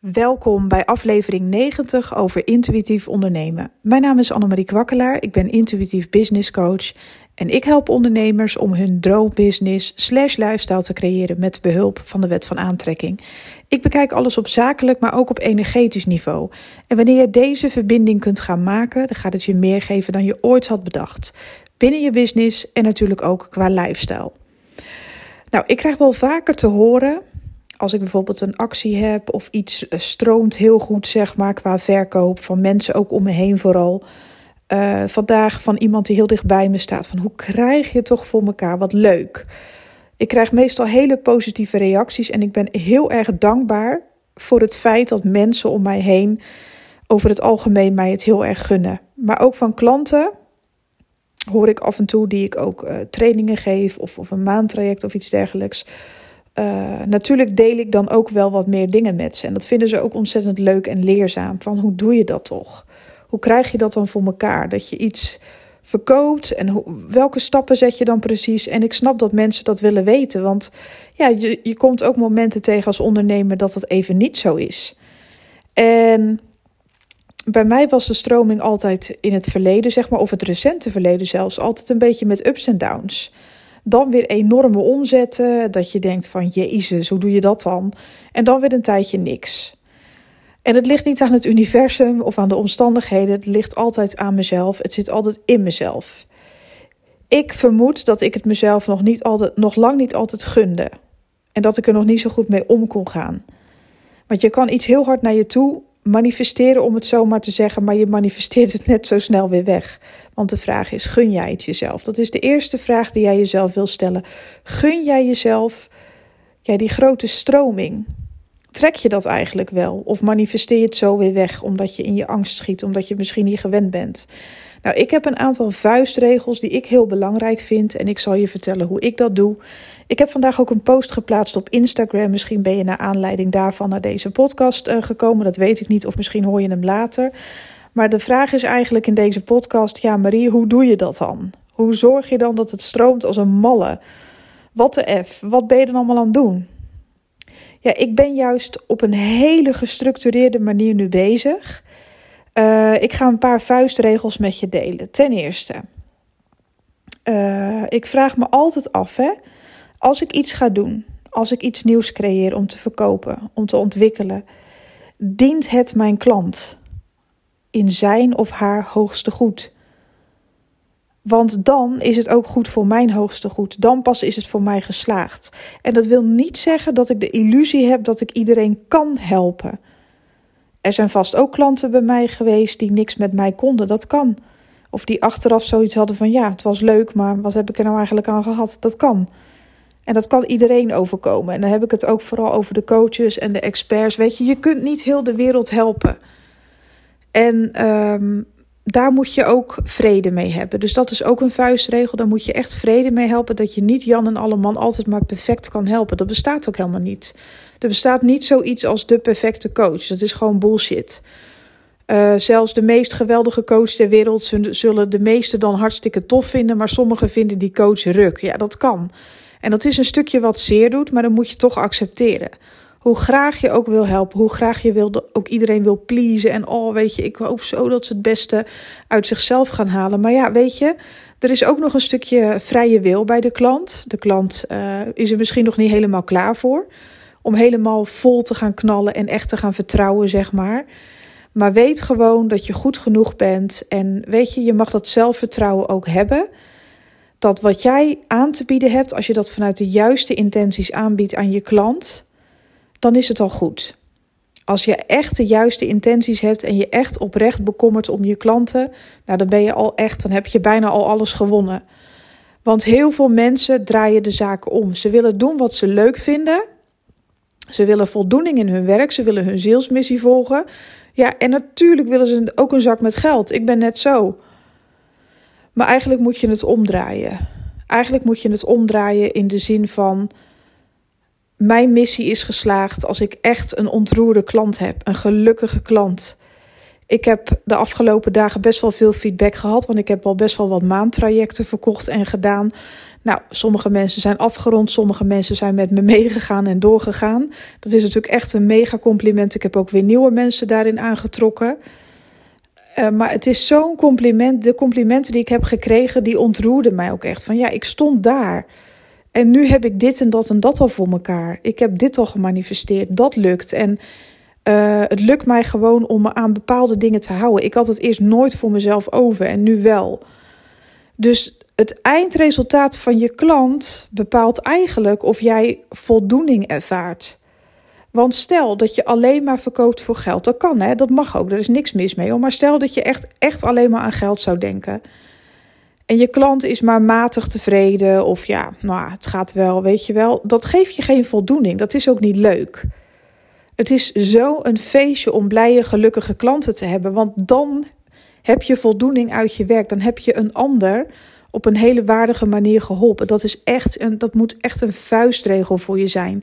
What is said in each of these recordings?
Welkom bij aflevering 90 over intuïtief ondernemen. Mijn naam is Annemarie Kwakkelaar, ik ben intuïtief business coach en ik help ondernemers om hun droombusiness slash lifestyle te creëren met behulp van de wet van aantrekking. Ik bekijk alles op zakelijk, maar ook op energetisch niveau. En wanneer je deze verbinding kunt gaan maken, dan gaat het je meer geven dan je ooit had bedacht. Binnen je business en natuurlijk ook qua lifestyle. Nou, ik krijg wel vaker te horen als ik bijvoorbeeld een actie heb of iets eh, stroomt heel goed, zeg maar, qua verkoop van mensen ook om me heen vooral. Uh, vandaag van iemand die heel dichtbij me staat. Van hoe krijg je toch voor elkaar? Wat leuk. Ik krijg meestal hele positieve reacties en ik ben heel erg dankbaar voor het feit dat mensen om mij heen over het algemeen mij het heel erg gunnen. Maar ook van klanten hoor ik af en toe die ik ook uh, trainingen geef of, of een maandtraject of iets dergelijks uh, natuurlijk deel ik dan ook wel wat meer dingen met ze. En dat vinden ze ook ontzettend leuk en leerzaam. Van hoe doe je dat toch? Hoe krijg je dat dan voor elkaar? Dat je iets verkoopt en welke stappen zet je dan precies? En ik snap dat mensen dat willen weten. Want ja, je, je komt ook momenten tegen als ondernemer dat dat even niet zo is. En bij mij was de stroming altijd in het verleden, zeg maar, of het recente verleden zelfs, altijd een beetje met ups en downs. Dan weer enorme omzetten. Dat je denkt van Jezus, hoe doe je dat dan? En dan weer een tijdje niks. En het ligt niet aan het universum of aan de omstandigheden. Het ligt altijd aan mezelf. Het zit altijd in mezelf. Ik vermoed dat ik het mezelf nog, niet altijd, nog lang niet altijd gunde. En dat ik er nog niet zo goed mee om kon gaan. Want je kan iets heel hard naar je toe manifesteren, om het zo maar te zeggen, maar je manifesteert het net zo snel weer weg. Want de vraag is: gun jij het jezelf? Dat is de eerste vraag die jij jezelf wil stellen. Gun jij jezelf ja, die grote stroming? Trek je dat eigenlijk wel? Of manifesteer je het zo weer weg omdat je in je angst schiet, omdat je misschien niet gewend bent? Nou, ik heb een aantal vuistregels die ik heel belangrijk vind en ik zal je vertellen hoe ik dat doe. Ik heb vandaag ook een post geplaatst op Instagram. Misschien ben je naar aanleiding daarvan naar deze podcast uh, gekomen. Dat weet ik niet, of misschien hoor je hem later. Maar de vraag is eigenlijk in deze podcast: ja, Marie, hoe doe je dat dan? Hoe zorg je dan dat het stroomt als een malle? Wat de F? Wat ben je dan allemaal aan het doen? Ja, ik ben juist op een hele gestructureerde manier nu bezig. Uh, ik ga een paar vuistregels met je delen. Ten eerste, uh, ik vraag me altijd af, hè, als ik iets ga doen, als ik iets nieuws creëer om te verkopen, om te ontwikkelen, dient het mijn klant in zijn of haar hoogste goed? Want dan is het ook goed voor mijn hoogste goed. Dan pas is het voor mij geslaagd. En dat wil niet zeggen dat ik de illusie heb dat ik iedereen kan helpen. Er zijn vast ook klanten bij mij geweest die niks met mij konden. Dat kan. Of die achteraf zoiets hadden van ja, het was leuk, maar wat heb ik er nou eigenlijk aan gehad? Dat kan. En dat kan iedereen overkomen. En dan heb ik het ook vooral over de coaches en de experts. Weet je, je kunt niet heel de wereld helpen. En um, daar moet je ook vrede mee hebben. Dus dat is ook een vuistregel. Daar moet je echt vrede mee helpen. Dat je niet Jan en alle man altijd maar perfect kan helpen. Dat bestaat ook helemaal niet. Er bestaat niet zoiets als de perfecte coach. Dat is gewoon bullshit. Uh, zelfs de meest geweldige coach ter wereld zullen de meesten dan hartstikke tof vinden. Maar sommigen vinden die coach ruk. Ja, dat kan. En dat is een stukje wat zeer doet, maar dan moet je toch accepteren. Hoe graag je ook wil helpen, hoe graag je wil, ook iedereen wil pleasen. En oh, weet je, ik hoop zo dat ze het beste uit zichzelf gaan halen. Maar ja, weet je, er is ook nog een stukje vrije wil bij de klant. De klant uh, is er misschien nog niet helemaal klaar voor. Om helemaal vol te gaan knallen en echt te gaan vertrouwen, zeg maar. Maar weet gewoon dat je goed genoeg bent. En weet je, je mag dat zelfvertrouwen ook hebben dat wat jij aan te bieden hebt, als je dat vanuit de juiste intenties aanbiedt aan je klant, dan is het al goed. Als je echt de juiste intenties hebt en je echt oprecht bekommert om je klanten, nou dan ben je al echt, dan heb je bijna al alles gewonnen. Want heel veel mensen draaien de zaken om. Ze willen doen wat ze leuk vinden. Ze willen voldoening in hun werk. Ze willen hun zielsmissie volgen. Ja, en natuurlijk willen ze ook een zak met geld. Ik ben net zo. Maar eigenlijk moet je het omdraaien. Eigenlijk moet je het omdraaien in de zin van: mijn missie is geslaagd als ik echt een ontroerde klant heb, een gelukkige klant. Ik heb de afgelopen dagen best wel veel feedback gehad, want ik heb al best wel wat maandtrajecten verkocht en gedaan. Nou, sommige mensen zijn afgerond, sommige mensen zijn met me meegegaan en doorgegaan. Dat is natuurlijk echt een mega compliment. Ik heb ook weer nieuwe mensen daarin aangetrokken. Uh, maar het is zo'n compliment. De complimenten die ik heb gekregen, die ontroerden mij ook echt. Van ja, ik stond daar. En nu heb ik dit en dat en dat al voor elkaar. Ik heb dit al gemanifesteerd. Dat lukt. En uh, het lukt mij gewoon om me aan bepaalde dingen te houden. Ik had het eerst nooit voor mezelf over en nu wel. Dus het eindresultaat van je klant bepaalt eigenlijk of jij voldoening ervaart. Want stel dat je alleen maar verkoopt voor geld, dat kan hè, dat mag ook, er is niks mis mee. Maar stel dat je echt, echt alleen maar aan geld zou denken. En je klant is maar matig tevreden of ja, nou, het gaat wel, weet je wel. Dat geeft je geen voldoening, dat is ook niet leuk. Het is zo een feestje om blije, gelukkige klanten te hebben, want dan heb je voldoening uit je werk. Dan heb je een ander op een hele waardige manier geholpen. Dat, is echt een, dat moet echt een vuistregel voor je zijn.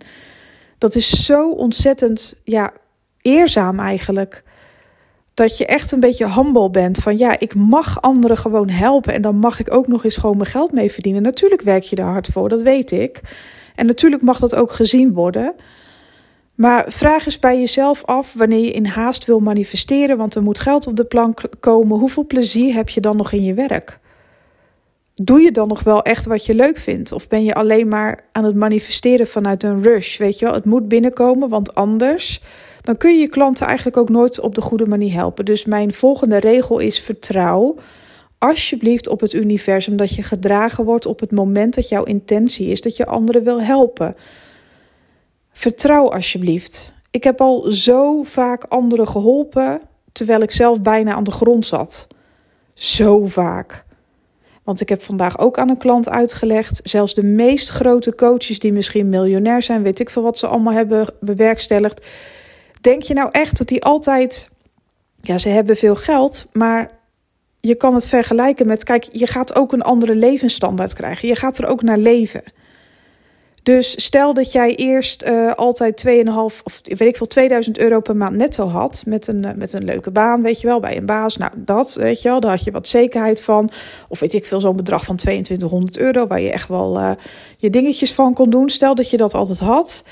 Dat is zo ontzettend ja, eerzaam eigenlijk. Dat je echt een beetje humble bent. Van ja, ik mag anderen gewoon helpen. En dan mag ik ook nog eens gewoon mijn geld mee verdienen. Natuurlijk werk je er hard voor, dat weet ik. En natuurlijk mag dat ook gezien worden. Maar vraag eens bij jezelf af wanneer je in haast wil manifesteren, want er moet geld op de plank komen. Hoeveel plezier heb je dan nog in je werk? Doe je dan nog wel echt wat je leuk vindt? Of ben je alleen maar aan het manifesteren vanuit een rush? Weet je wel, het moet binnenkomen, want anders dan kun je je klanten eigenlijk ook nooit op de goede manier helpen. Dus mijn volgende regel is vertrouw alsjeblieft op het universum dat je gedragen wordt op het moment dat jouw intentie is dat je anderen wil helpen. Vertrouw alsjeblieft. Ik heb al zo vaak anderen geholpen terwijl ik zelf bijna aan de grond zat. Zo vaak. Want ik heb vandaag ook aan een klant uitgelegd, zelfs de meest grote coaches die misschien miljonair zijn, weet ik veel wat ze allemaal hebben bewerkstelligd. Denk je nou echt dat die altijd, ja, ze hebben veel geld, maar je kan het vergelijken met, kijk, je gaat ook een andere levensstandaard krijgen. Je gaat er ook naar leven. Dus stel dat jij eerst uh, altijd 2,5 of weet ik veel 2000 euro per maand netto had met een, uh, met een leuke baan, weet je wel, bij een baas. Nou, dat weet je wel, daar had je wat zekerheid van. Of weet ik veel, zo'n bedrag van 2200 euro waar je echt wel uh, je dingetjes van kon doen. Stel dat je dat altijd had.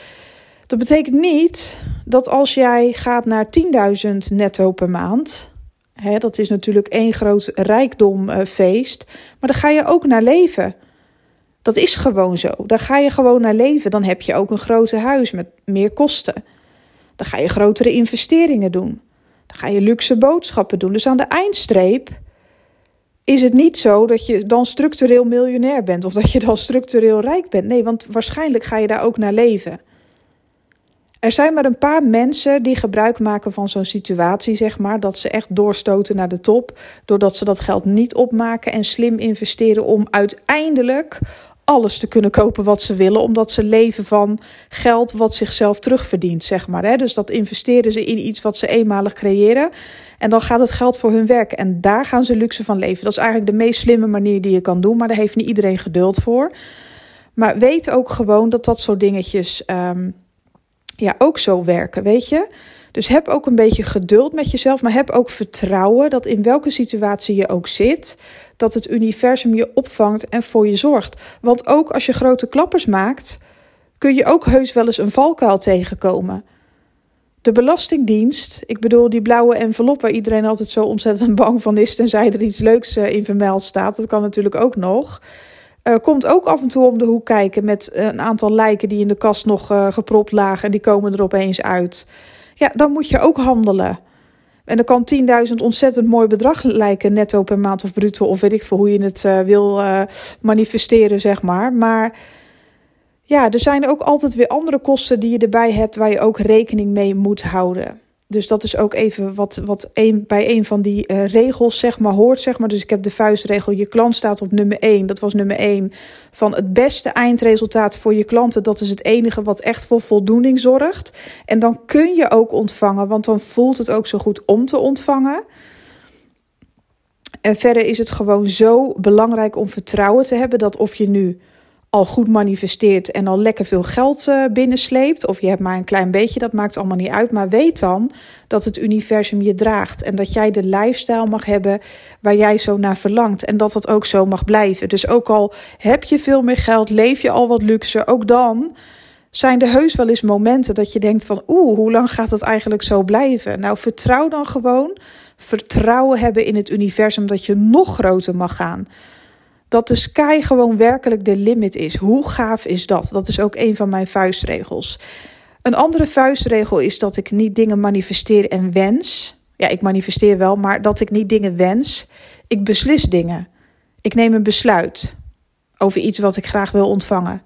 Dat betekent niet dat als jij gaat naar 10.000 netto per maand, hè, dat is natuurlijk één groot rijkdomfeest, maar dan ga je ook naar leven. Dat is gewoon zo. Dan ga je gewoon naar leven. Dan heb je ook een groter huis met meer kosten. Dan ga je grotere investeringen doen. Dan ga je luxe boodschappen doen. Dus aan de eindstreep is het niet zo dat je dan structureel miljonair bent of dat je dan structureel rijk bent. Nee, want waarschijnlijk ga je daar ook naar leven. Er zijn maar een paar mensen die gebruik maken van zo'n situatie, zeg maar, dat ze echt doorstoten naar de top, doordat ze dat geld niet opmaken en slim investeren om uiteindelijk alles te kunnen kopen wat ze willen, omdat ze leven van geld wat zichzelf terugverdient, zeg maar. Hè? Dus dat investeren ze in iets wat ze eenmalig creëren. En dan gaat het geld voor hun werken. En daar gaan ze luxe van leven. Dat is eigenlijk de meest slimme manier die je kan doen, maar daar heeft niet iedereen geduld voor. Maar weet ook gewoon dat dat soort dingetjes um, ja, ook zo werken, weet je. Dus heb ook een beetje geduld met jezelf, maar heb ook vertrouwen dat in welke situatie je ook zit, dat het universum je opvangt en voor je zorgt. Want ook als je grote klappers maakt, kun je ook heus wel eens een valkuil tegenkomen. De Belastingdienst, ik bedoel die blauwe envelop waar iedereen altijd zo ontzettend bang van is, tenzij er iets leuks eh, in vermeld staat, dat kan natuurlijk ook nog. Uh, komt ook af en toe om de hoek kijken met een aantal lijken die in de kast nog uh, gepropt lagen en die komen er opeens uit ja, dan moet je ook handelen. En dan kan 10.000 ontzettend mooi bedrag lijken, netto per maand of bruto, of weet ik veel hoe je het uh, wil uh, manifesteren, zeg maar. Maar ja, er zijn ook altijd weer andere kosten die je erbij hebt waar je ook rekening mee moet houden. Dus dat is ook even wat, wat een, bij een van die uh, regels zeg maar, hoort. Zeg maar. Dus ik heb de vuistregel, je klant staat op nummer 1. Dat was nummer 1 van het beste eindresultaat voor je klanten. Dat is het enige wat echt voor voldoening zorgt. En dan kun je ook ontvangen, want dan voelt het ook zo goed om te ontvangen. En verder is het gewoon zo belangrijk om vertrouwen te hebben dat of je nu al goed manifesteert en al lekker veel geld uh, binnensleept, of je hebt maar een klein beetje, dat maakt allemaal niet uit. Maar weet dan dat het universum je draagt en dat jij de lifestyle mag hebben waar jij zo naar verlangt en dat dat ook zo mag blijven. Dus ook al heb je veel meer geld, leef je al wat luxe, ook dan zijn er heus wel eens momenten dat je denkt van oeh, hoe lang gaat het eigenlijk zo blijven? Nou, vertrouw dan gewoon, vertrouwen hebben in het universum dat je nog groter mag gaan dat de sky gewoon werkelijk de limit is. Hoe gaaf is dat? Dat is ook een van mijn vuistregels. Een andere vuistregel is dat ik niet dingen manifesteer en wens. Ja, ik manifesteer wel, maar dat ik niet dingen wens. Ik beslis dingen. Ik neem een besluit over iets wat ik graag wil ontvangen.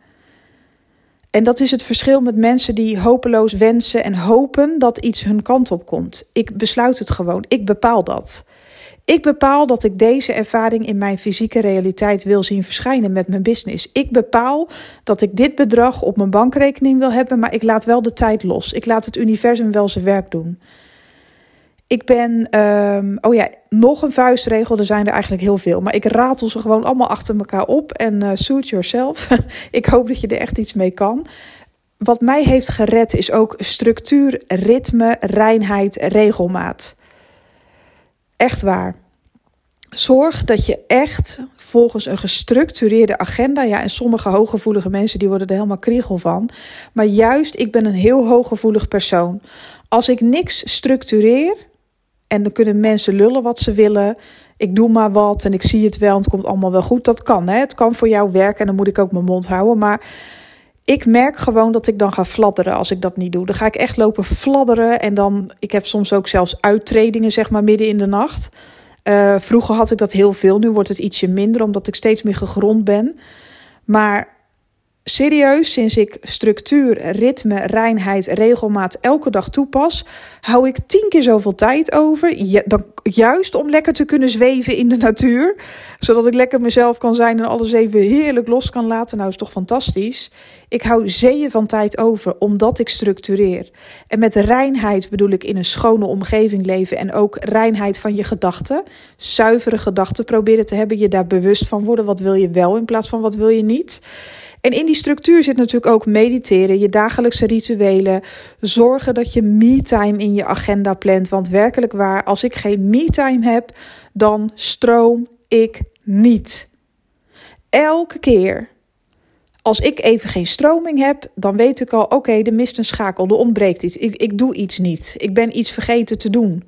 En dat is het verschil met mensen die hopeloos wensen en hopen dat iets hun kant op komt. Ik besluit het gewoon. Ik bepaal dat. Ik bepaal dat ik deze ervaring in mijn fysieke realiteit wil zien verschijnen met mijn business. Ik bepaal dat ik dit bedrag op mijn bankrekening wil hebben, maar ik laat wel de tijd los. Ik laat het universum wel zijn werk doen. Ik ben, um, oh ja, nog een vuistregel. Er zijn er eigenlijk heel veel. Maar ik ratel ze gewoon allemaal achter elkaar op. En uh, suit yourself. ik hoop dat je er echt iets mee kan. Wat mij heeft gered is ook structuur, ritme, reinheid, regelmaat. Echt waar. Zorg dat je echt volgens een gestructureerde agenda. Ja, en sommige hooggevoelige mensen die worden er helemaal kriegel van. Maar juist, ik ben een heel hooggevoelig persoon. Als ik niks structureer. En dan kunnen mensen lullen wat ze willen. Ik doe maar wat en ik zie het wel en het komt allemaal wel goed. Dat kan, hè? Het kan voor jou werken en dan moet ik ook mijn mond houden. Maar ik merk gewoon dat ik dan ga fladderen als ik dat niet doe. Dan ga ik echt lopen fladderen. En dan, ik heb soms ook zelfs uittredingen, zeg maar, midden in de nacht. Uh, vroeger had ik dat heel veel. Nu wordt het ietsje minder, omdat ik steeds meer gegrond ben. Maar serieus, sinds ik structuur, ritme, reinheid, regelmaat elke dag toepas, hou ik tien keer zoveel tijd over. Juist om lekker te kunnen zweven in de natuur. Zodat ik lekker mezelf kan zijn en alles even heerlijk los kan laten. Nou, is toch fantastisch. Ik hou zeeën van tijd over omdat ik structureer. En met reinheid bedoel ik in een schone omgeving leven en ook reinheid van je gedachten. Zuivere gedachten proberen te hebben, je daar bewust van worden. Wat wil je wel in plaats van wat wil je niet? En in die structuur zit natuurlijk ook mediteren, je dagelijkse rituelen. Zorgen dat je me-time in je agenda plant. Want werkelijk waar, als ik geen me-time heb, dan stroom ik niet. Elke keer als ik even geen stroming heb, dan weet ik al: oké, er mist een schakel, er ontbreekt iets. Ik, ik doe iets niet. Ik ben iets vergeten te doen.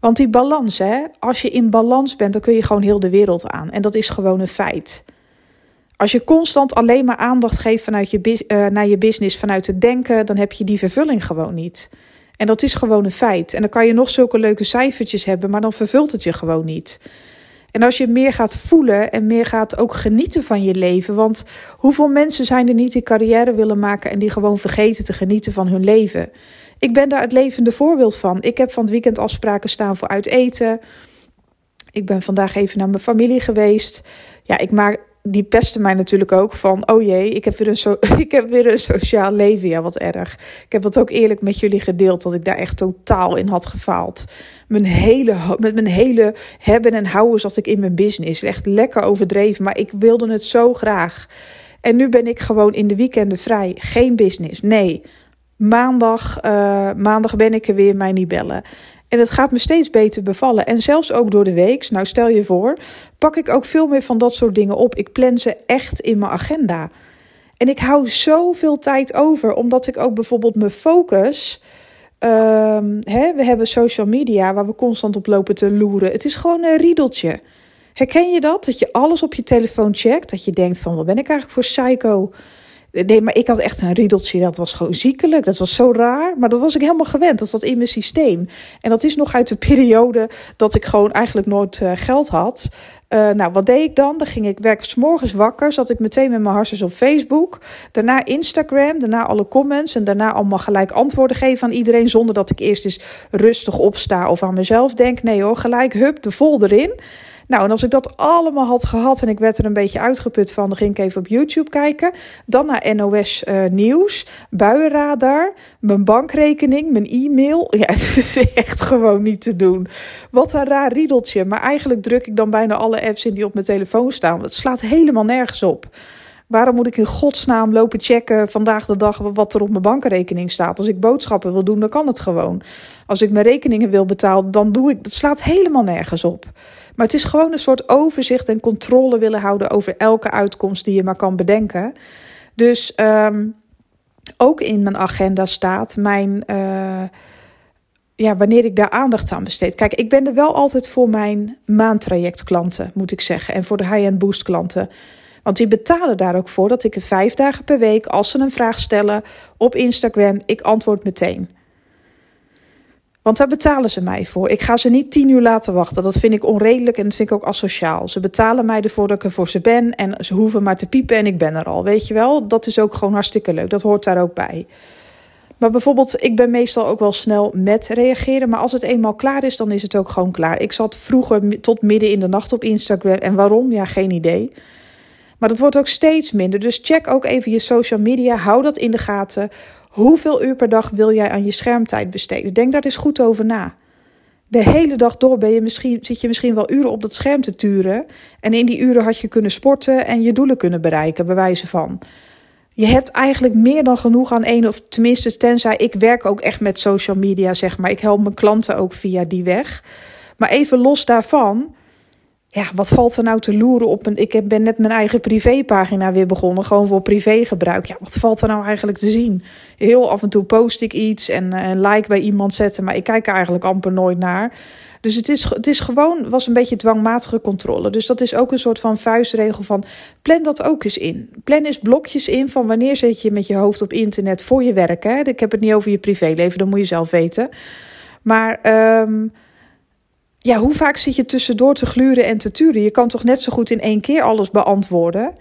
Want die balans, hè, als je in balans bent, dan kun je gewoon heel de wereld aan. En dat is gewoon een feit. Als je constant alleen maar aandacht geeft vanuit je, uh, naar je business, vanuit het denken, dan heb je die vervulling gewoon niet. En dat is gewoon een feit. En dan kan je nog zulke leuke cijfertjes hebben, maar dan vervult het je gewoon niet. En als je meer gaat voelen en meer gaat ook genieten van je leven. Want hoeveel mensen zijn er niet die carrière willen maken en die gewoon vergeten te genieten van hun leven? Ik ben daar het levende voorbeeld van. Ik heb van het weekend afspraken staan voor uit eten. Ik ben vandaag even naar mijn familie geweest. Ja, ik maak die pesten mij natuurlijk ook van: oh jee, ik heb, weer een so ik heb weer een sociaal leven. Ja, wat erg. Ik heb dat ook eerlijk met jullie gedeeld, dat ik daar echt totaal in had gefaald. Mijn hele, met mijn hele hebben en houden zat ik in mijn business. Echt lekker overdreven, maar ik wilde het zo graag. En nu ben ik gewoon in de weekenden vrij. Geen business. Nee. Maandag, uh, maandag ben ik er weer, mij niet bellen. En het gaat me steeds beter bevallen. En zelfs ook door de week, nou stel je voor, pak ik ook veel meer van dat soort dingen op. Ik plan ze echt in mijn agenda. En ik hou zoveel tijd over, omdat ik ook bijvoorbeeld mijn focus. Um, hè, we hebben social media waar we constant op lopen te loeren. Het is gewoon een riedeltje. Herken je dat? Dat je alles op je telefoon checkt. Dat je denkt van, wat ben ik eigenlijk voor psycho? Nee, maar ik had echt een riedeltje. Dat was gewoon ziekelijk. Dat was zo raar. Maar dat was ik helemaal gewend. Dat zat in mijn systeem. En dat is nog uit de periode dat ik gewoon eigenlijk nooit uh, geld had. Uh, nou, wat deed ik dan? Dan ging ik werk wakker. Zat ik meteen met mijn harsjes op Facebook. Daarna Instagram. Daarna alle comments. En daarna allemaal gelijk antwoorden geven aan iedereen. Zonder dat ik eerst eens rustig opsta of aan mezelf denk. Nee hoor, gelijk hup, de vol erin. Nou, en als ik dat allemaal had gehad en ik werd er een beetje uitgeput van, dan ging ik even op YouTube kijken. Dan naar NOS eh, Nieuws, buienradar, mijn bankrekening, mijn e-mail. Ja, het is echt gewoon niet te doen. Wat een raar riedeltje. Maar eigenlijk druk ik dan bijna alle apps in die op mijn telefoon staan. Het slaat helemaal nergens op. Waarom moet ik in godsnaam lopen checken vandaag de dag wat er op mijn bankrekening staat? Als ik boodschappen wil doen, dan kan het gewoon. Als ik mijn rekeningen wil betalen, dan doe ik. Dat slaat helemaal nergens op. Maar het is gewoon een soort overzicht en controle willen houden over elke uitkomst die je maar kan bedenken. Dus ehm, ook in mijn agenda staat mijn. Uh, ja, wanneer ik daar aandacht aan besteed. Kijk, ik ben er wel altijd voor mijn maandtrajectklanten, moet ik zeggen. En voor de high-end boost klanten. Want die betalen daar ook voor dat ik er vijf dagen per week, als ze een vraag stellen op Instagram, ik antwoord meteen. Want daar betalen ze mij voor. Ik ga ze niet tien uur laten wachten. Dat vind ik onredelijk en dat vind ik ook asociaal. Ze betalen mij ervoor dat ik er voor ze ben. En ze hoeven maar te piepen en ik ben er al. Weet je wel? Dat is ook gewoon hartstikke leuk. Dat hoort daar ook bij. Maar bijvoorbeeld, ik ben meestal ook wel snel met reageren. Maar als het eenmaal klaar is, dan is het ook gewoon klaar. Ik zat vroeger tot midden in de nacht op Instagram. En waarom? Ja, geen idee. Maar dat wordt ook steeds minder. Dus check ook even je social media. Hou dat in de gaten. Hoeveel uur per dag wil jij aan je schermtijd besteden? Denk daar eens goed over na. De hele dag door ben je misschien, zit je misschien wel uren op dat scherm te turen. En in die uren had je kunnen sporten en je doelen kunnen bereiken, bij wijze van. Je hebt eigenlijk meer dan genoeg aan één, of tenminste, tenzij ik werk ook echt met social media, zeg maar. Ik help mijn klanten ook via die weg. Maar even los daarvan, ja, wat valt er nou te loeren op een. Ik ben net mijn eigen privépagina weer begonnen, gewoon voor privégebruik. Ja, wat valt er nou eigenlijk te zien? Heel af en toe post ik iets en eh, een like bij iemand zetten, maar ik kijk er eigenlijk amper nooit naar. Dus het is, het is gewoon, was een beetje dwangmatige controle. Dus dat is ook een soort van vuistregel van, plan dat ook eens in. Plan eens blokjes in van wanneer zit je met je hoofd op internet voor je werk. Hè? Ik heb het niet over je privéleven, dat moet je zelf weten. Maar um, ja, hoe vaak zit je tussendoor te gluren en te turen? Je kan toch net zo goed in één keer alles beantwoorden?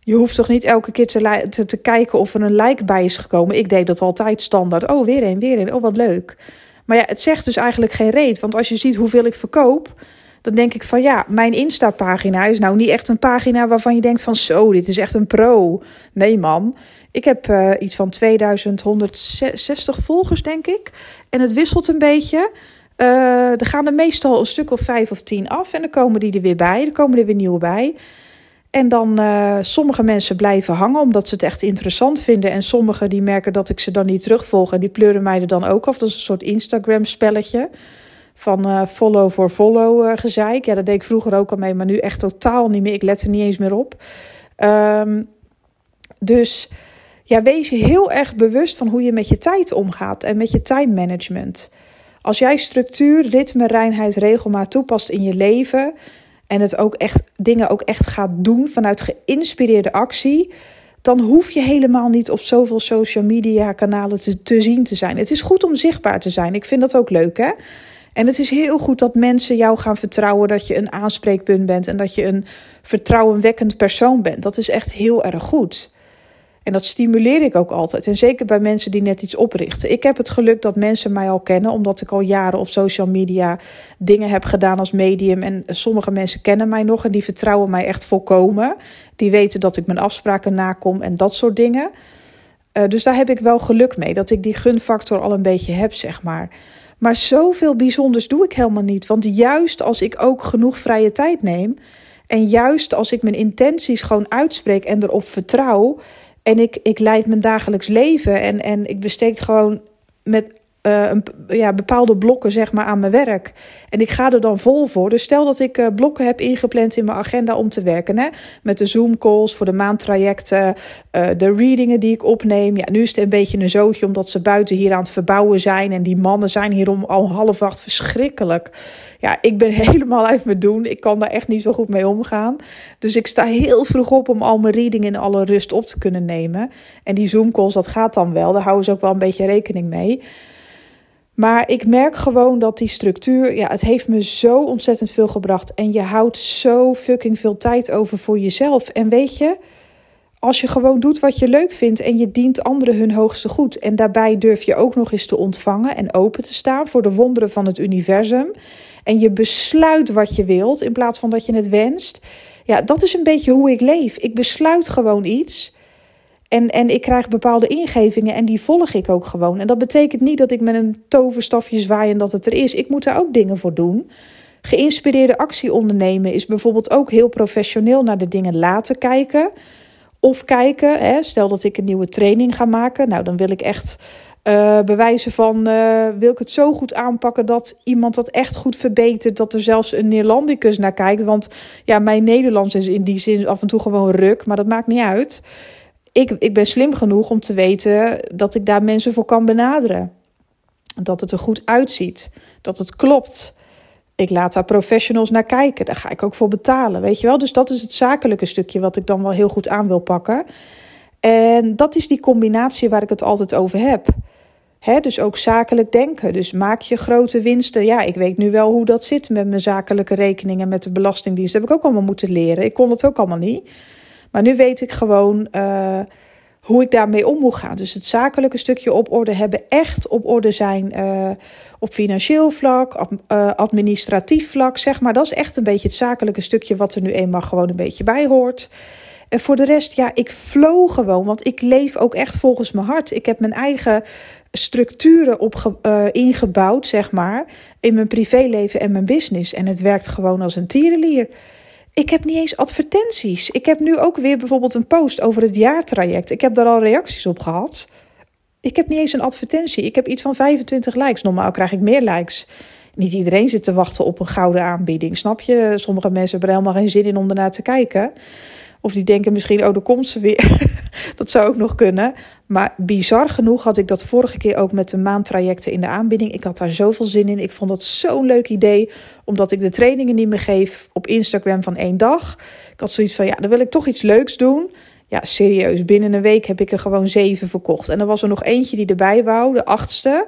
Je hoeft toch niet elke keer te, te, kijken of er een like bij is gekomen? Ik deed dat altijd standaard. Oh, weer een, weer een. Oh, wat leuk. Maar ja, het zegt dus eigenlijk geen reet. Want als je ziet hoeveel ik verkoop, dan denk ik van ja, mijn Insta-pagina is nou niet echt een pagina waarvan je denkt van zo, dit is echt een pro. Nee man, ik heb uh, iets van 2160 volgers denk ik. En het wisselt een beetje. Uh, er gaan er meestal een stuk of vijf of tien af en dan komen die er weer bij. Er komen er weer nieuwe bij. En dan uh, sommige mensen blijven hangen omdat ze het echt interessant vinden. En sommigen die merken dat ik ze dan niet terugvolg. En die pleuren mij er dan ook af. Dat is een soort Instagram spelletje. Van uh, follow voor follow gezeik. Ja, dat deed ik vroeger ook al mee. Maar nu echt totaal niet meer. Ik let er niet eens meer op. Um, dus ja, wees je heel erg bewust van hoe je met je tijd omgaat. En met je time management. Als jij structuur, ritme, reinheid, regelmaat toepast in je leven en het ook echt dingen ook echt gaat doen vanuit geïnspireerde actie, dan hoef je helemaal niet op zoveel social media kanalen te, zien te zijn. Het is goed om zichtbaar te zijn. Ik vind dat ook leuk, hè? En het is heel goed dat mensen jou gaan vertrouwen dat je een aanspreekpunt bent en dat je een vertrouwenwekkend persoon bent. Dat is echt heel erg goed. En dat stimuleer ik ook altijd. En zeker bij mensen die net iets oprichten. Ik heb het geluk dat mensen mij al kennen, omdat ik al jaren op social media dingen heb gedaan als medium. En sommige mensen kennen mij nog en die vertrouwen mij echt volkomen. Die weten dat ik mijn afspraken nakom en dat soort dingen. Uh, dus daar heb ik wel geluk mee, dat ik die gunfactor al een beetje heb, zeg maar. Maar zoveel bijzonders doe ik helemaal niet. Want juist als ik ook genoeg vrije tijd neem. En juist als ik mijn intenties gewoon uitspreek en erop vertrouw en ik, ik leid mijn dagelijks leven en, en ik besteed gewoon met uh, een, ja, bepaalde blokken zeg maar, aan mijn werk. En ik ga er dan vol voor. Dus stel dat ik uh, blokken heb ingepland in mijn agenda om te werken. Hè? Met de Zoom-calls voor de maandtrajecten, uh, de readingen die ik opneem. Ja, nu is het een beetje een zootje omdat ze buiten hier aan het verbouwen zijn. En die mannen zijn hier om al half acht verschrikkelijk. Ja, ik ben helemaal uit mijn doen. Ik kan daar echt niet zo goed mee omgaan. Dus ik sta heel vroeg op om al mijn readingen in alle rust op te kunnen nemen. En die Zoom-calls, dat gaat dan wel. Daar houden ze ook wel een beetje rekening mee. Maar ik merk gewoon dat die structuur, ja, het heeft me zo ontzettend veel gebracht. En je houdt zo fucking veel tijd over voor jezelf. En weet je, als je gewoon doet wat je leuk vindt en je dient anderen hun hoogste goed. En daarbij durf je ook nog eens te ontvangen en open te staan voor de wonderen van het universum. En je besluit wat je wilt in plaats van dat je het wenst. Ja, dat is een beetje hoe ik leef. Ik besluit gewoon iets. En, en ik krijg bepaalde ingevingen en die volg ik ook gewoon. En dat betekent niet dat ik met een toverstafje zwaai en dat het er is. Ik moet daar ook dingen voor doen. Geïnspireerde actie ondernemen is bijvoorbeeld ook heel professioneel naar de dingen laten kijken. Of kijken, hè, stel dat ik een nieuwe training ga maken. Nou, dan wil ik echt uh, bewijzen van, uh, wil ik het zo goed aanpakken dat iemand dat echt goed verbetert, dat er zelfs een Neerlandicus naar kijkt. Want ja, mijn Nederlands is in die zin af en toe gewoon ruk, maar dat maakt niet uit. Ik, ik ben slim genoeg om te weten dat ik daar mensen voor kan benaderen. Dat het er goed uitziet, dat het klopt. Ik laat daar professionals naar kijken, daar ga ik ook voor betalen, weet je wel. Dus dat is het zakelijke stukje wat ik dan wel heel goed aan wil pakken. En dat is die combinatie waar ik het altijd over heb dus ook zakelijk denken. Dus maak je grote winsten. Ja, ik weet nu wel hoe dat zit met mijn zakelijke rekeningen, met de Belastingdienst. Dat heb ik ook allemaal moeten leren. Ik kon het ook allemaal niet. Maar nu weet ik gewoon uh, hoe ik daarmee om moet gaan. Dus het zakelijke stukje op orde hebben, echt op orde zijn uh, op financieel vlak, uh, administratief vlak, zeg maar. Dat is echt een beetje het zakelijke stukje wat er nu eenmaal gewoon een beetje bij hoort. En voor de rest, ja, ik flow gewoon. Want ik leef ook echt volgens mijn hart. Ik heb mijn eigen structuren op, ingebouwd, zeg maar, in mijn privéleven en mijn business. En het werkt gewoon als een tierenlier. Ik heb niet eens advertenties. Ik heb nu ook weer bijvoorbeeld een post over het jaartraject. Ik heb daar al reacties op gehad. Ik heb niet eens een advertentie. Ik heb iets van 25 likes. Normaal krijg ik meer likes. Niet iedereen zit te wachten op een gouden aanbieding, snap je? Sommige mensen hebben er helemaal geen zin in om ernaar te kijken. Of die denken misschien, oh, daar komt ze weer. dat zou ook nog kunnen. Maar bizar genoeg had ik dat vorige keer ook met de maandtrajecten in de aanbieding. Ik had daar zoveel zin in. Ik vond dat zo'n leuk idee. Omdat ik de trainingen niet meer geef op Instagram van één dag. Ik had zoiets van, ja, dan wil ik toch iets leuks doen. Ja, serieus. Binnen een week heb ik er gewoon zeven verkocht. En er was er nog eentje die erbij wou, de achtste.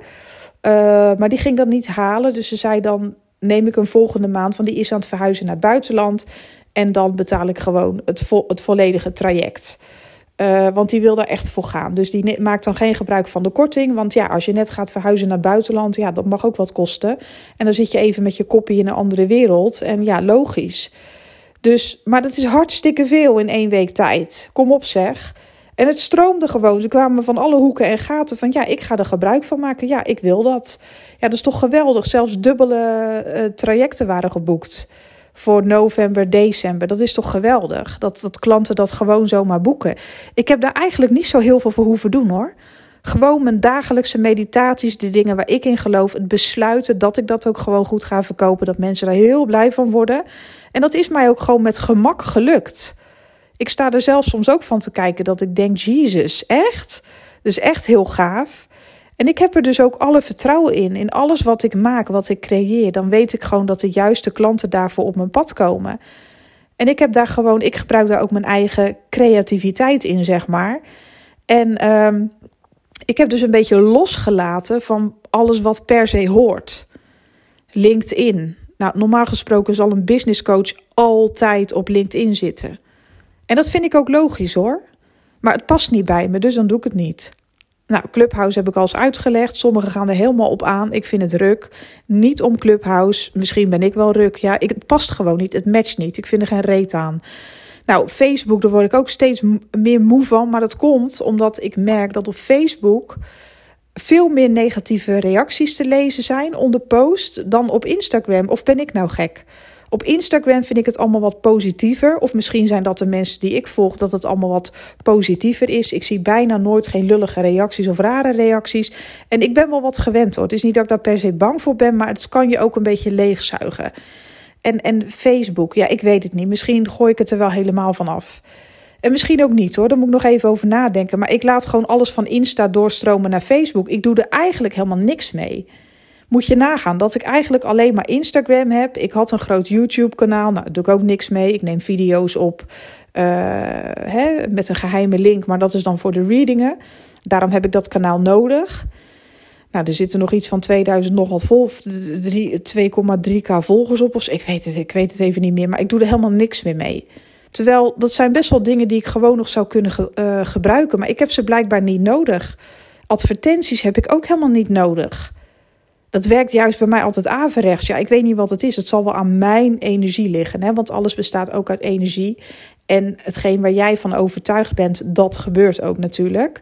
Uh, maar die ging dat niet halen. Dus ze zei dan, neem ik een volgende maand. Want die is aan het verhuizen naar het buitenland. En dan betaal ik gewoon het, het volledige traject. Uh, want die wil daar echt voor gaan. Dus die maakt dan geen gebruik van de korting. Want ja, als je net gaat verhuizen naar het buitenland, ja, dat mag ook wat kosten. En dan zit je even met je kopje in een andere wereld. En ja, logisch. Dus, maar dat is hartstikke veel in één week tijd. Kom op zeg. En het stroomde gewoon. Ze kwamen van alle hoeken en gaten van ja, ik ga er gebruik van maken. Ja, ik wil dat. Ja, dat is toch geweldig. Zelfs dubbele uh, trajecten waren geboekt voor november, december. Dat is toch geweldig dat, dat klanten dat gewoon zomaar boeken. Ik heb daar eigenlijk niet zo heel veel voor hoeven doen hoor. Gewoon mijn dagelijkse meditaties, de dingen waar ik in geloof, het besluiten dat ik dat ook gewoon goed ga verkopen, dat mensen daar heel blij van worden. En dat is mij ook gewoon met gemak gelukt. Ik sta er zelf soms ook van te kijken dat ik denk, Jezus, echt? Dus echt heel gaaf. En ik heb er dus ook alle vertrouwen in. In alles wat ik maak, wat ik creëer. Dan weet ik gewoon dat de juiste klanten daarvoor op mijn pad komen. En ik heb daar gewoon, ik gebruik daar ook mijn eigen creativiteit in, zeg maar. En um, ik heb dus een beetje losgelaten van alles wat per se hoort. LinkedIn. Nou, normaal gesproken zal een business coach altijd op LinkedIn zitten. En dat vind ik ook logisch hoor. Maar het past niet bij me, dus dan doe ik het niet. Nou, Clubhouse heb ik al eens uitgelegd. Sommigen gaan er helemaal op aan. Ik vind het ruk. Niet om Clubhouse. Misschien ben ik wel ruk. Ja, ik, het past gewoon niet. Het matcht niet. Ik vind er geen reet aan. Nou, Facebook, daar word ik ook steeds meer moe van. Maar dat komt omdat ik merk dat op Facebook veel meer negatieve reacties te lezen zijn onder post dan op Instagram. Of ben ik nou gek? Op Instagram vind ik het allemaal wat positiever. Of misschien zijn dat de mensen die ik volg, dat het allemaal wat positiever is. Ik zie bijna nooit geen lullige reacties of rare reacties. En ik ben wel wat gewend hoor. Het is niet dat ik daar per se bang voor ben, maar het kan je ook een beetje leegzuigen. En, en Facebook, ja, ik weet het niet. Misschien gooi ik het er wel helemaal van af. En misschien ook niet hoor, daar moet ik nog even over nadenken. Maar ik laat gewoon alles van Insta doorstromen naar Facebook. Ik doe er eigenlijk helemaal niks mee. Moet je nagaan dat ik eigenlijk alleen maar Instagram heb. Ik had een groot YouTube-kanaal. Nou, daar doe ik ook niks mee. Ik neem video's op uh, hè, met een geheime link, maar dat is dan voor de readingen. Daarom heb ik dat kanaal nodig. Nou, er zitten nog iets van 2000 nog wat vol, 2,3k volgers op. Ik weet het, ik weet het even niet meer. Maar ik doe er helemaal niks meer mee. Terwijl dat zijn best wel dingen die ik gewoon nog zou kunnen uh, gebruiken. Maar ik heb ze blijkbaar niet nodig. Advertenties heb ik ook helemaal niet nodig dat werkt juist bij mij altijd averechts. Ja, ik weet niet wat het is. Het zal wel aan mijn energie liggen. Hè? Want alles bestaat ook uit energie. En hetgeen waar jij van overtuigd bent, dat gebeurt ook natuurlijk.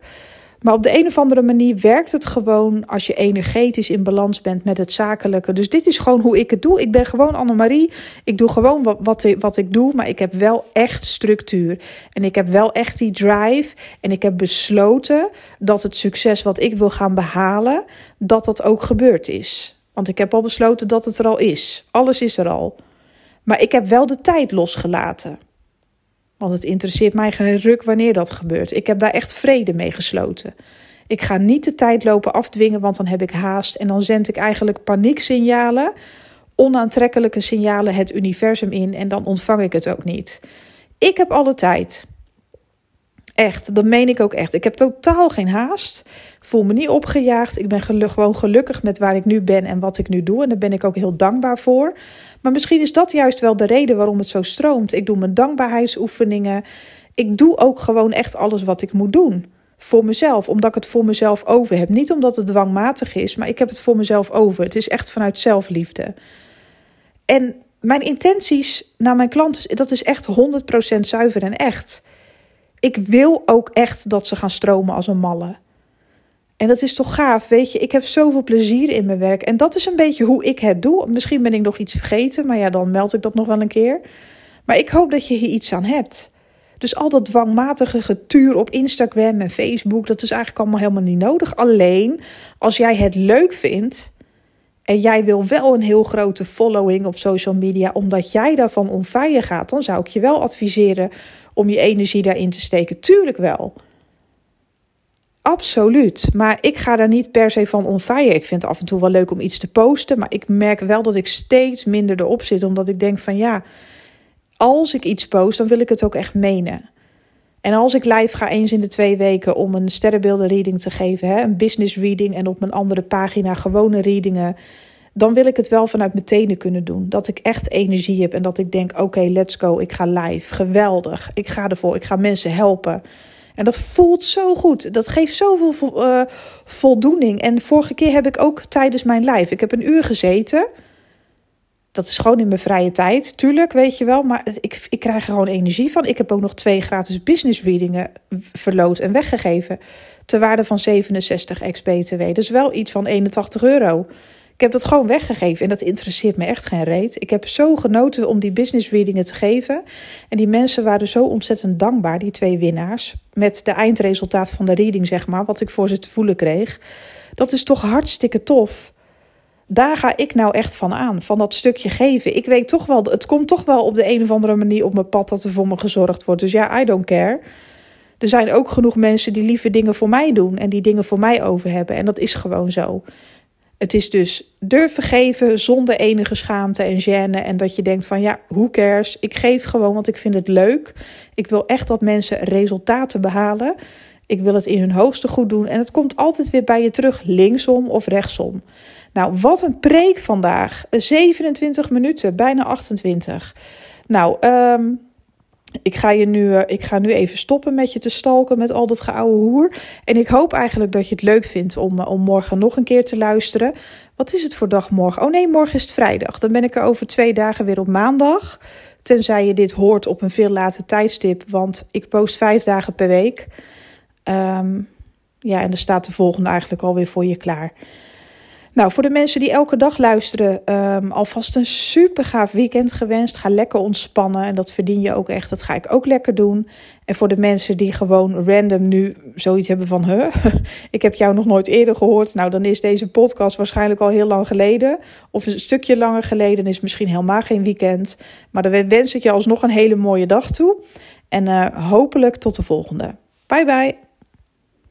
Maar op de een of andere manier werkt het gewoon als je energetisch in balans bent met het zakelijke. Dus dit is gewoon hoe ik het doe. Ik ben gewoon Annemarie. Ik doe gewoon wat, wat, wat ik doe, maar ik heb wel echt structuur. En ik heb wel echt die drive. En ik heb besloten dat het succes wat ik wil gaan behalen, dat dat ook gebeurd is. Want ik heb al besloten dat het er al is. Alles is er al. Maar ik heb wel de tijd losgelaten. Want het interesseert mij geen wanneer dat gebeurt. Ik heb daar echt vrede mee gesloten. Ik ga niet de tijd lopen afdwingen, want dan heb ik haast. En dan zend ik eigenlijk panieksignalen, onaantrekkelijke signalen het universum in. En dan ontvang ik het ook niet. Ik heb alle tijd. Echt, dat meen ik ook echt. Ik heb totaal geen haast. Voel me niet opgejaagd. Ik ben gewoon gelukkig met waar ik nu ben en wat ik nu doe. En daar ben ik ook heel dankbaar voor. Maar misschien is dat juist wel de reden waarom het zo stroomt. Ik doe mijn dankbaarheidsoefeningen. Ik doe ook gewoon echt alles wat ik moet doen. Voor mezelf, omdat ik het voor mezelf over heb. Niet omdat het dwangmatig is, maar ik heb het voor mezelf over. Het is echt vanuit zelfliefde. En mijn intenties naar mijn klanten, dat is echt 100% zuiver en echt. Ik wil ook echt dat ze gaan stromen als een malle. En dat is toch gaaf, weet je. Ik heb zoveel plezier in mijn werk. En dat is een beetje hoe ik het doe. Misschien ben ik nog iets vergeten, maar ja, dan meld ik dat nog wel een keer. Maar ik hoop dat je hier iets aan hebt. Dus al dat dwangmatige getuur op Instagram en Facebook, dat is eigenlijk allemaal helemaal niet nodig. Alleen als jij het leuk vindt en jij wil wel een heel grote following op social media, omdat jij daarvan on gaat, dan zou ik je wel adviseren om je energie daarin te steken. Tuurlijk wel. Absoluut. Maar ik ga daar niet per se van on fire. Ik vind het af en toe wel leuk om iets te posten. Maar ik merk wel dat ik steeds minder erop zit. Omdat ik denk van ja, als ik iets post, dan wil ik het ook echt menen. En als ik live ga eens in de twee weken om een sterrenbeelden reading te geven, hè, een business reading en op mijn andere pagina gewone readingen, dan wil ik het wel vanuit mijn tenen kunnen doen. Dat ik echt energie heb en dat ik denk: oké, let's go, ik ga live. Geweldig. Ik ga ervoor. Ik ga mensen helpen. En dat voelt zo goed. Dat geeft zoveel uh, voldoening. En vorige keer heb ik ook tijdens mijn live. Ik heb een uur gezeten. Dat is gewoon in mijn vrije tijd, tuurlijk, weet je wel. Maar ik, ik krijg er gewoon energie van. Ik heb ook nog twee gratis business readingen verloot en weggegeven. Ter waarde van 67 ex-BTW. Dus wel iets van 81 euro. Ik heb dat gewoon weggegeven en dat interesseert me echt geen reet. Ik heb zo genoten om die business readingen te geven. En die mensen waren zo ontzettend dankbaar, die twee winnaars. Met de eindresultaat van de reading, zeg maar, wat ik voor ze te voelen kreeg. Dat is toch hartstikke tof. Daar ga ik nou echt van aan, van dat stukje geven. Ik weet toch wel, het komt toch wel op de een of andere manier op mijn pad dat er voor me gezorgd wordt. Dus ja, I don't care. Er zijn ook genoeg mensen die lieve dingen voor mij doen en die dingen voor mij over hebben. En dat is gewoon zo. Het is dus durven geven zonder enige schaamte en gêne. En dat je denkt van ja, hoe cares? Ik geef gewoon, want ik vind het leuk. Ik wil echt dat mensen resultaten behalen. Ik wil het in hun hoogste goed doen. En het komt altijd weer bij je terug, linksom of rechtsom. Nou, wat een preek vandaag. 27 minuten, bijna 28. Nou, um, ik ga, je nu, eh, ik ga nu even stoppen met je te stalken met al dat geouwe hoer. En ik hoop eigenlijk dat je het leuk vindt om, eh, om morgen nog een keer te luisteren. Wat is het voor dag morgen? Oh nee, morgen is het vrijdag. Dan ben ik er over twee dagen weer op maandag. Tenzij je dit hoort op een veel later tijdstip. Want ik post vijf dagen per week. Ehm, ja, en dan staat de volgende eigenlijk alweer voor je klaar. Nou, voor de mensen die elke dag luisteren, um, alvast een super gaaf weekend gewenst. Ga lekker ontspannen en dat verdien je ook echt. Dat ga ik ook lekker doen. En voor de mensen die gewoon random nu zoiets hebben van, huh, ik heb jou nog nooit eerder gehoord. Nou, dan is deze podcast waarschijnlijk al heel lang geleden. Of een stukje langer geleden is misschien helemaal geen weekend. Maar dan wens ik je alsnog een hele mooie dag toe. En uh, hopelijk tot de volgende. Bye bye.